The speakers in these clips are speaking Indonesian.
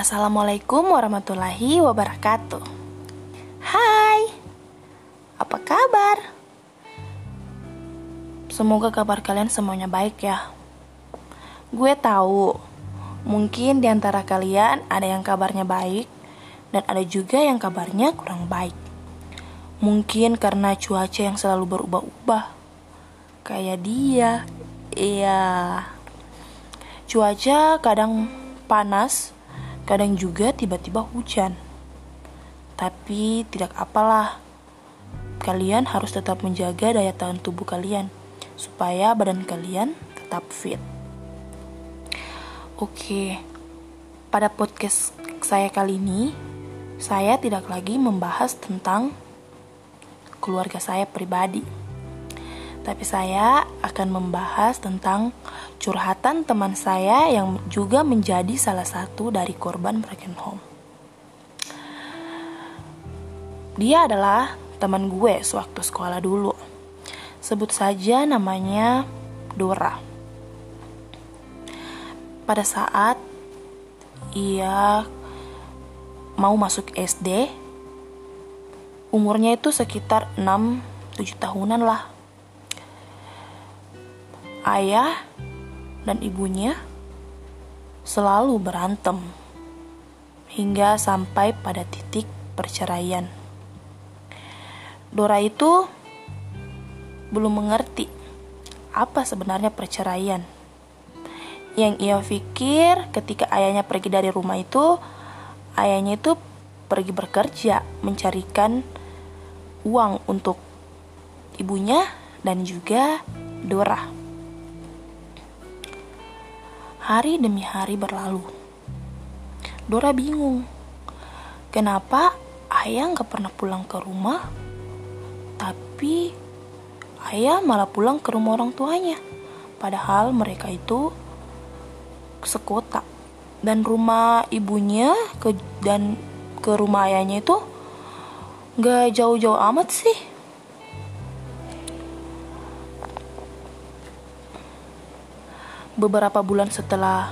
Assalamualaikum warahmatullahi wabarakatuh. Hai, apa kabar? Semoga kabar kalian semuanya baik ya. Gue tahu, mungkin di antara kalian ada yang kabarnya baik dan ada juga yang kabarnya kurang baik. Mungkin karena cuaca yang selalu berubah-ubah. Kayak dia. Iya. Cuaca kadang panas, kadang juga tiba-tiba hujan. Tapi tidak apalah. Kalian harus tetap menjaga daya tahan tubuh kalian supaya badan kalian tetap fit. Oke. Pada podcast saya kali ini, saya tidak lagi membahas tentang keluarga saya pribadi. Tapi saya akan membahas tentang curhatan teman saya yang juga menjadi salah satu dari korban broken home. Dia adalah teman gue sewaktu sekolah dulu. Sebut saja namanya Dora. Pada saat ia mau masuk SD, umurnya itu sekitar 6-7 tahunan lah ayah dan ibunya selalu berantem hingga sampai pada titik perceraian. Dora itu belum mengerti apa sebenarnya perceraian. Yang ia pikir ketika ayahnya pergi dari rumah itu, ayahnya itu pergi bekerja mencarikan uang untuk ibunya dan juga Dora. Hari demi hari berlalu. Dora bingung. Kenapa ayah nggak pernah pulang ke rumah, tapi ayah malah pulang ke rumah orang tuanya. Padahal mereka itu sekota dan rumah ibunya ke dan ke rumah ayahnya itu nggak jauh-jauh amat sih. Beberapa bulan setelah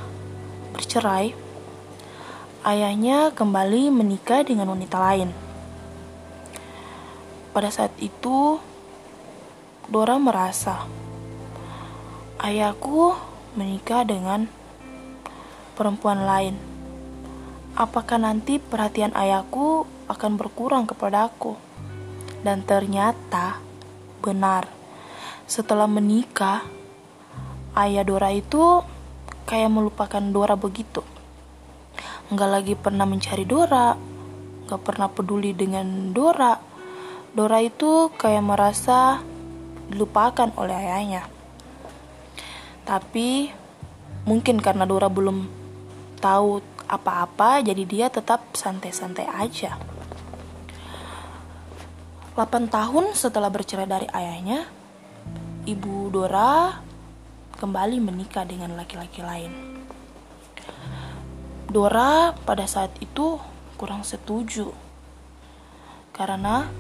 bercerai, ayahnya kembali menikah dengan wanita lain. Pada saat itu, Dora merasa ayahku menikah dengan perempuan lain. Apakah nanti perhatian ayahku akan berkurang kepada aku? Dan ternyata benar. Setelah menikah, ayah Dora itu kayak melupakan Dora begitu. Nggak lagi pernah mencari Dora, nggak pernah peduli dengan Dora. Dora itu kayak merasa dilupakan oleh ayahnya. Tapi mungkin karena Dora belum tahu apa-apa, jadi dia tetap santai-santai aja. 8 tahun setelah bercerai dari ayahnya, ibu Dora kembali menikah dengan laki-laki lain. Dora pada saat itu kurang setuju karena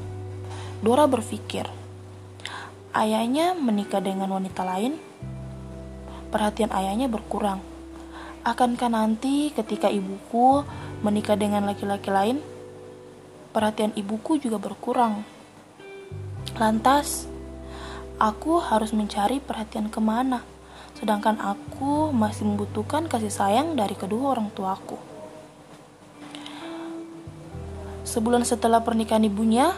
Dora berpikir ayahnya menikah dengan wanita lain, perhatian ayahnya berkurang. Akankah nanti ketika ibuku menikah dengan laki-laki lain, perhatian ibuku juga berkurang? Lantas, aku harus mencari perhatian ke mana? Sedangkan aku masih membutuhkan kasih sayang dari kedua orang tuaku. Sebulan setelah pernikahan ibunya,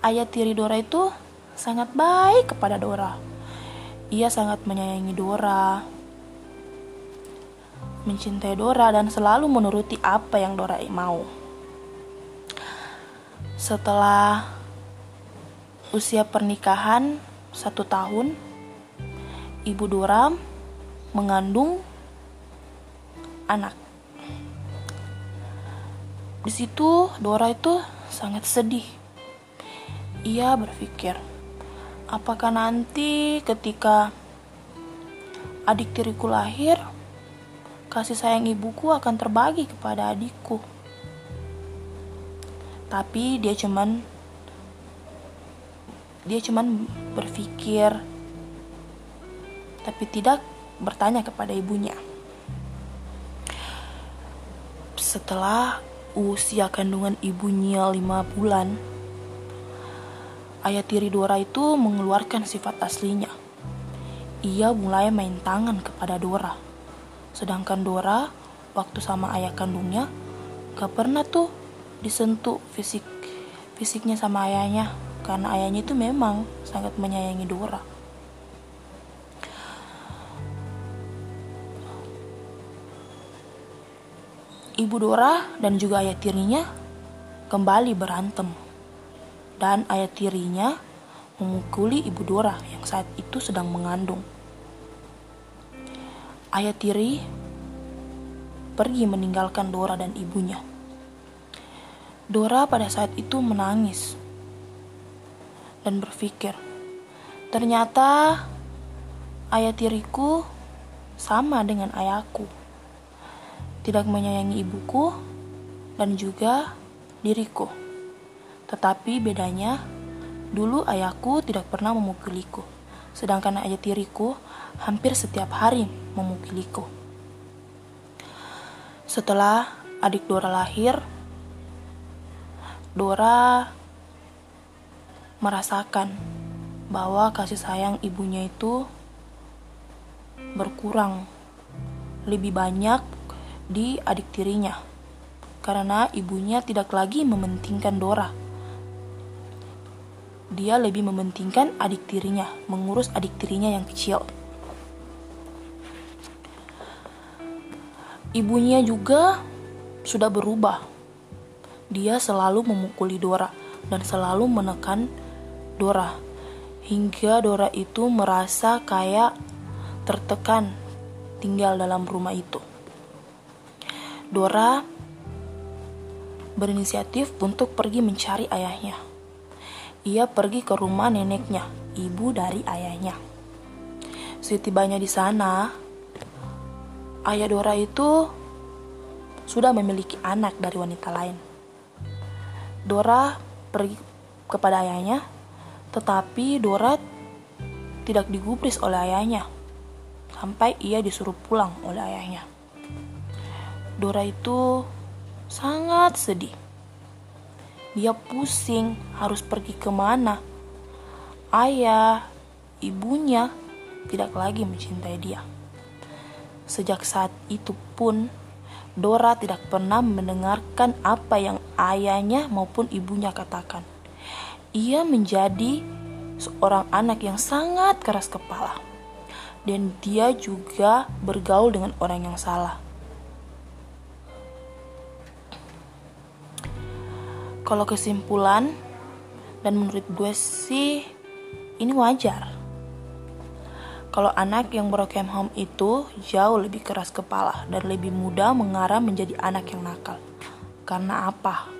ayah tiri Dora itu sangat baik kepada Dora. Ia sangat menyayangi Dora, mencintai Dora, dan selalu menuruti apa yang Dora mau. Setelah usia pernikahan satu tahun, Ibu Dora mengandung anak. Di situ Dora itu sangat sedih. Ia berpikir, apakah nanti ketika adik tiriku lahir, kasih sayang ibuku akan terbagi kepada adikku. Tapi dia cuman dia cuman berpikir tapi tidak bertanya kepada ibunya. Setelah usia kandungan ibunya lima bulan, ayah tiri Dora itu mengeluarkan sifat aslinya. Ia mulai main tangan kepada Dora. Sedangkan Dora, waktu sama ayah kandungnya, gak pernah tuh disentuh fisik fisiknya sama ayahnya karena ayahnya itu memang sangat menyayangi Dora. Ibu Dora dan juga ayah tirinya kembali berantem. Dan ayah tirinya memukuli ibu Dora yang saat itu sedang mengandung. Ayah tiri pergi meninggalkan Dora dan ibunya. Dora pada saat itu menangis dan berpikir, ternyata ayah tiriku sama dengan ayahku tidak menyayangi ibuku dan juga diriku. Tetapi bedanya, dulu ayahku tidak pernah memukuliku, sedangkan ayah tiriku hampir setiap hari memukuliku. Setelah adik Dora lahir, Dora merasakan bahwa kasih sayang ibunya itu berkurang lebih banyak di adik tirinya karena ibunya tidak lagi mementingkan Dora. Dia lebih mementingkan adik tirinya, mengurus adik tirinya yang kecil. Ibunya juga sudah berubah. Dia selalu memukuli Dora dan selalu menekan Dora hingga Dora itu merasa kayak tertekan tinggal dalam rumah itu. Dora berinisiatif untuk pergi mencari ayahnya. Ia pergi ke rumah neneknya, ibu dari ayahnya. Setibanya di sana, ayah Dora itu sudah memiliki anak dari wanita lain. Dora pergi kepada ayahnya, tetapi Dora tidak digubris oleh ayahnya sampai ia disuruh pulang oleh ayahnya. Dora itu sangat sedih. Dia pusing harus pergi ke mana. Ayah, ibunya tidak lagi mencintai dia. Sejak saat itu pun, Dora tidak pernah mendengarkan apa yang ayahnya maupun ibunya katakan. Ia menjadi seorang anak yang sangat keras kepala, dan dia juga bergaul dengan orang yang salah. Kalau kesimpulan dan menurut gue sih ini wajar kalau anak yang broken home itu jauh lebih keras kepala dan lebih mudah mengarah menjadi anak yang nakal. Karena apa?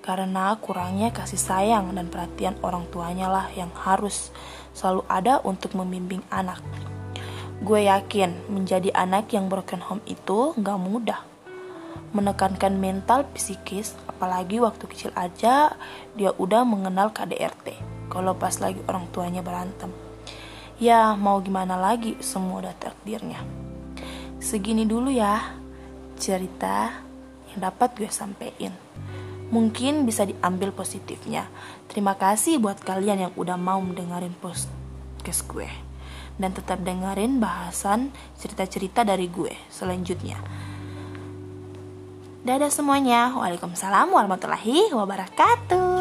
Karena kurangnya kasih sayang dan perhatian orang tuanya lah yang harus selalu ada untuk membimbing anak. Gue yakin menjadi anak yang broken home itu gak mudah menekankan mental psikis apalagi waktu kecil aja dia udah mengenal KDRT kalau pas lagi orang tuanya berantem. Ya mau gimana lagi semua udah takdirnya. Segini dulu ya cerita yang dapat gue sampein. Mungkin bisa diambil positifnya. Terima kasih buat kalian yang udah mau mendengarin podcast gue. Dan tetap dengerin bahasan cerita-cerita dari gue selanjutnya Dadah semuanya. Waalaikumsalam warahmatullahi wabarakatuh.